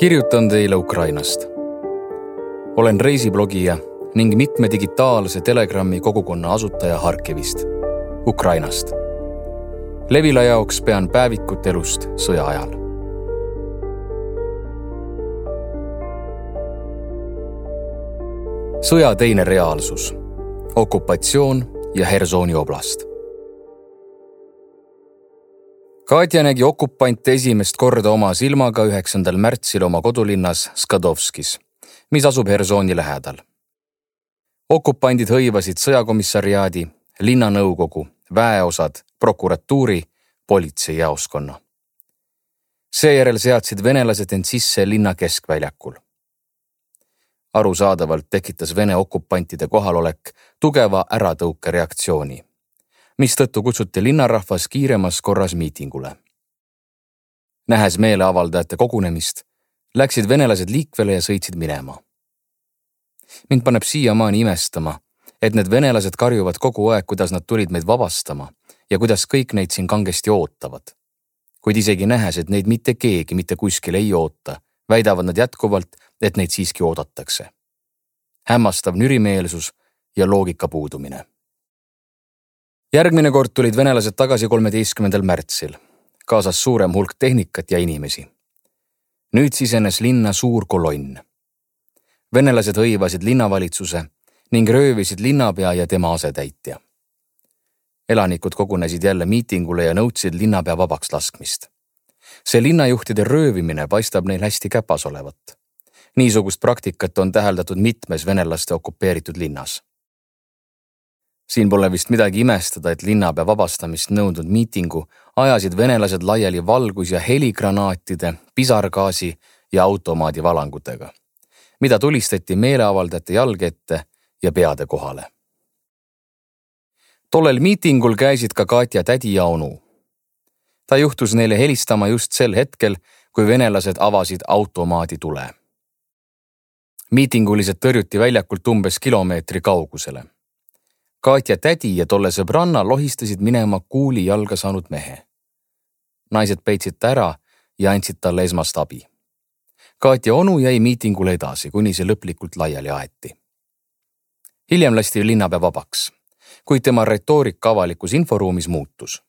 kirjutan teile Ukrainast. olen reisiblogija ning mitme digitaalse Telegrami kogukonna asutaja Harkivist, Ukrainast. Levila jaoks pean päevikut elust sõja ajal. sõja teine reaalsus, okupatsioon ja Hersoni oblast Katja nägi okupante esimest korda oma silmaga üheksandal märtsil oma kodulinnas Skadovskis, mis asub Hersoni lähedal. okupandid hõivasid sõjakomissariaadi, linnanõukogu, väeosad, prokuratuuri, politseijaoskonna. seejärel seadsid venelased end sisse linna keskväljakul. arusaadavalt tekitas Vene okupantide kohalolek tugeva äratõukereaktsiooni mistõttu kutsuti linnarahvas kiiremas korras miitingule. nähes meeleavaldajate kogunemist, läksid venelased liikvele ja sõitsid minema. mind paneb siiamaani imestama, et need venelased karjuvad kogu aeg, kuidas nad tulid meid vabastama ja kuidas kõik neid siin kangesti ootavad. kuid isegi nähes, et neid mitte keegi mitte kuskil ei oota, väidavad nad jätkuvalt, et neid siiski oodatakse. hämmastav nürimeelsus ja loogika puudumine järgmine kord tulid venelased tagasi kolmeteistkümnendal märtsil, kaasas suurem hulk tehnikat ja inimesi. nüüd sisenes linna suur kolonn. venelased hõivasid linnavalitsuse ning röövisid linnapea ja tema asetäitja. elanikud kogunesid jälle miitingule ja nõudsid linnapea vabaks laskmist. see linnajuhtide röövimine paistab neil hästi käpas olevat. niisugust praktikat on täheldatud mitmes venelaste okupeeritud linnas siin pole vist midagi imestada, et linnapea vabastamist nõudnud miitingu ajasid venelased laiali valgus- ja heligranaatide, pisargaasi ja automaadivalangutega, mida tulistati meeleavaldajate jalge ette ja peade kohale. tollel miitingul käisid ka Katja tädi ja onu. ta juhtus neile helistama just sel hetkel, kui venelased avasid automaadi tule. miitingulised tõrjuti väljakult umbes kilomeetri kaugusele Katja tädi ja tolle sõbranna lohistasid minema kuuli jalga saanud mehe. naised peitsid ta ära ja andsid talle esmast abi. Katja onu jäi miitingule edasi, kuni see lõplikult laiali aeti. hiljem lasti linnapea vabaks, kuid tema retoorika avalikus inforuumis muutus.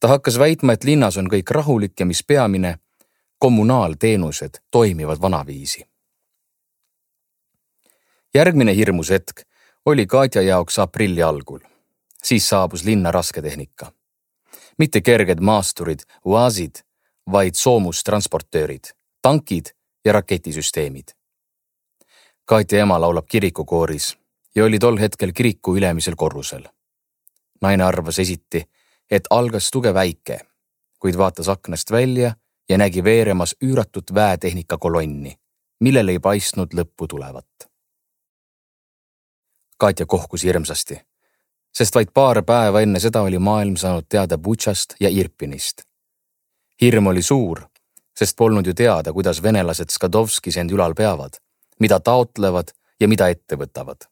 ta hakkas väitma, et linnas on kõik rahulik ja mis peamine, kommunaalteenused toimivad vanaviisi. järgmine hirmus hetk oli Katja jaoks aprilli algul. siis saabus linna rasketehnika. mitte kerged maasturid, uaasid, vaid soomustransportöörid, tankid ja raketisüsteemid. Katja ema laulab kirikukooris ja oli tol hetkel kiriku ülemisel korrusel. naine arvas esiti, et algas tuge väike, kuid vaatas aknast välja ja nägi veeremas üüratut väetehnika kolonni, millel ei paistnud lõppu tulevat Katja kohkus hirmsasti, sest vaid paar päeva enne seda oli maailm saanud teada Butšast ja Irpinist. hirm oli suur, sest polnud ju teada, kuidas venelased Skadovskis end ülal peavad, mida taotlevad ja mida ette võtavad.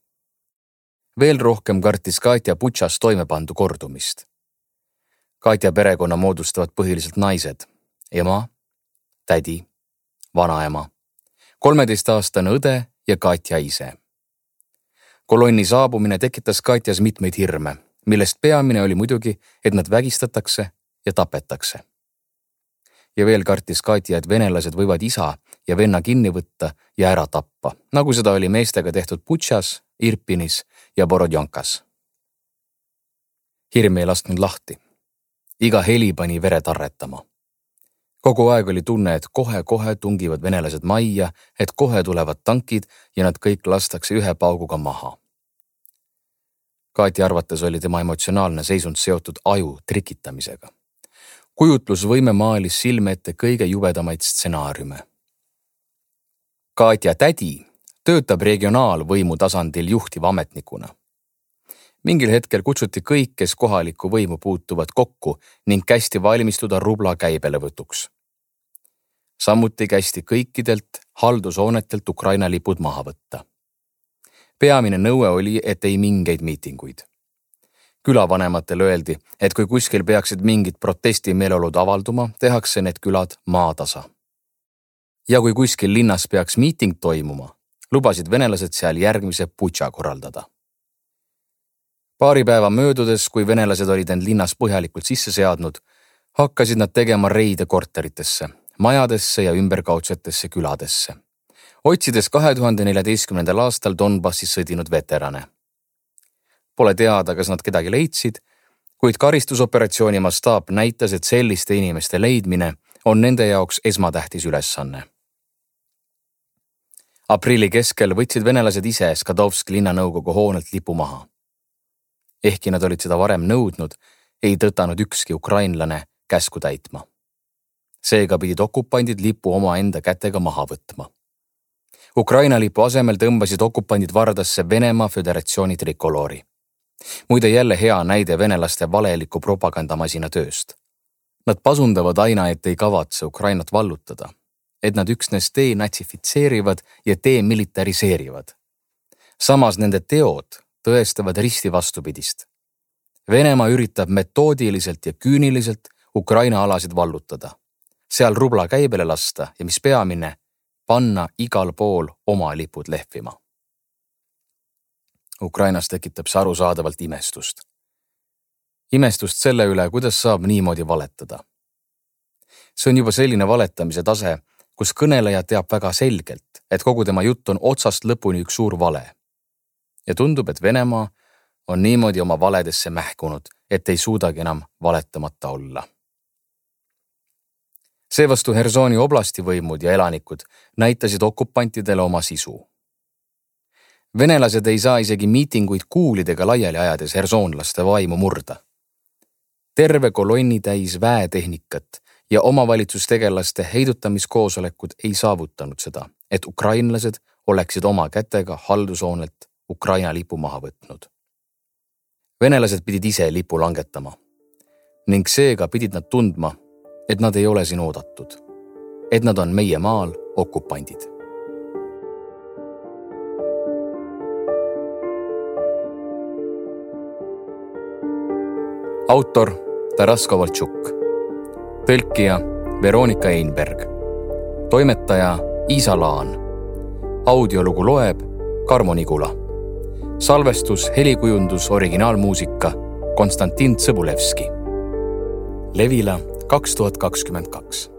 veel rohkem kartis Katja Butšas toime pandu kordumist. Katja perekonna moodustavad põhiliselt naised, ema, tädi, vanaema, kolmeteistaastane õde ja Katja ise kolonni saabumine tekitas Katjas mitmeid hirme, millest peamine oli muidugi, et nad vägistatakse ja tapetakse. ja veel kartis Katja, et venelased võivad isa ja venna kinni võtta ja ära tappa, nagu seda oli meestega tehtud Butšas, Irpinis ja Borodjankas. hirm ei lasknud lahti. iga heli pani vere tarretama kogu aeg oli tunne, et kohe-kohe tungivad venelased majja, et kohe tulevad tankid ja nad kõik lastakse ühe pauguga maha. Kaati arvates oli tema emotsionaalne seisund seotud aju trikitamisega. kujutlusvõime maalis silme ette kõige jubedamaid stsenaariume. Katja tädi töötab regionaalvõimu tasandil juhtiva ametnikuna mingil hetkel kutsuti kõik, kes kohalikku võimu puutuvad kokku ning kästi valmistuda rubla käibelevõtuks samuti kästi kõikidelt haldushoonetelt Ukraina lipud maha võtta. Peamine nõue oli, et ei mingeid miitinguid. külavanematele öeldi, et kui kuskil peaksid mingid protestimeeleolud avalduma, tehakse need külad maatasa. ja kui kuskil linnas peaks miiting toimuma, lubasid venelased seal järgmise putša korraldada. paari päeva möödudes, kui venelased olid end linnas põhjalikult sisse seadnud, hakkasid nad tegema reide korteritesse, majadesse ja ümberkaudsetesse küladesse, otsides kahe tuhande neljateistkümnendal aastal Donbassis sõdinud veterane. Pole teada, kas nad kedagi leidsid, kuid karistusoperatsiooni mastaap näitas, et selliste inimeste leidmine on nende jaoks esmatähtis ülesanne. aprilli keskel võtsid venelased ise Skadovski linnanõukogu hoonelt lipu maha. ehkki nad olid seda varem nõudnud, ei tõtanud ükski ukrainlane käsku täitma. seega pidid okupandid lipu omaenda kätega maha võtma. Ukraina lipu asemel tõmbasid okupandid vardasse Venemaa Föderatsiooni trikoloori. muide jälle hea näide venelaste valeliku propagandamasina tööst. Nad pasundavad aina, et ei kavatse Ukrainat vallutada, et nad üksnes denatsifitseerivad ja demilitariseerivad. samas nende teod tõestavad risti vastupidist. Venemaa üritab metoodiliselt ja küüniliselt Ukraina alasid vallutada, seal rubla käibele lasta ja mis peamine, panna igal pool oma lipud lehvima. Ukrainas tekitab see arusaadavalt imestust. imestust selle üle, kuidas saab niimoodi valetada. see on juba selline valetamise tase, kus kõneleja teab väga selgelt, et kogu tema jutt on otsast lõpuni üks suur vale. ja tundub, et Venemaa on niimoodi oma valedesse mähkunud, et ei suudagi enam valetamata olla seevastu Hersoni oblasti võimud ja elanikud näitasid okupantidele oma sisu. venelased ei saa isegi miitinguid kuulidega laiali ajades hersonlaste vaimu murda. terve kolonni täis väetehnikat ja omavalitsustegelaste heidutamiskoosolekud ei saavutanud seda, et ukrainlased oleksid oma kätega haldushoonelt Ukraina lipu maha võtnud. venelased pidid ise lipu langetama ning seega pidid nad tundma et nad ei ole siin oodatud, et nad on meie maal okupandid. autor Taras Kovaltšuk, tõlkija Veronika Einberg, toimetaja Iisa Laan. audiolugu loeb Karmo Nigula. salvestus, helikujundus, originaalmuusika Konstantin Tsõbulevski. Levila kaks tuhat kakskümmend kaks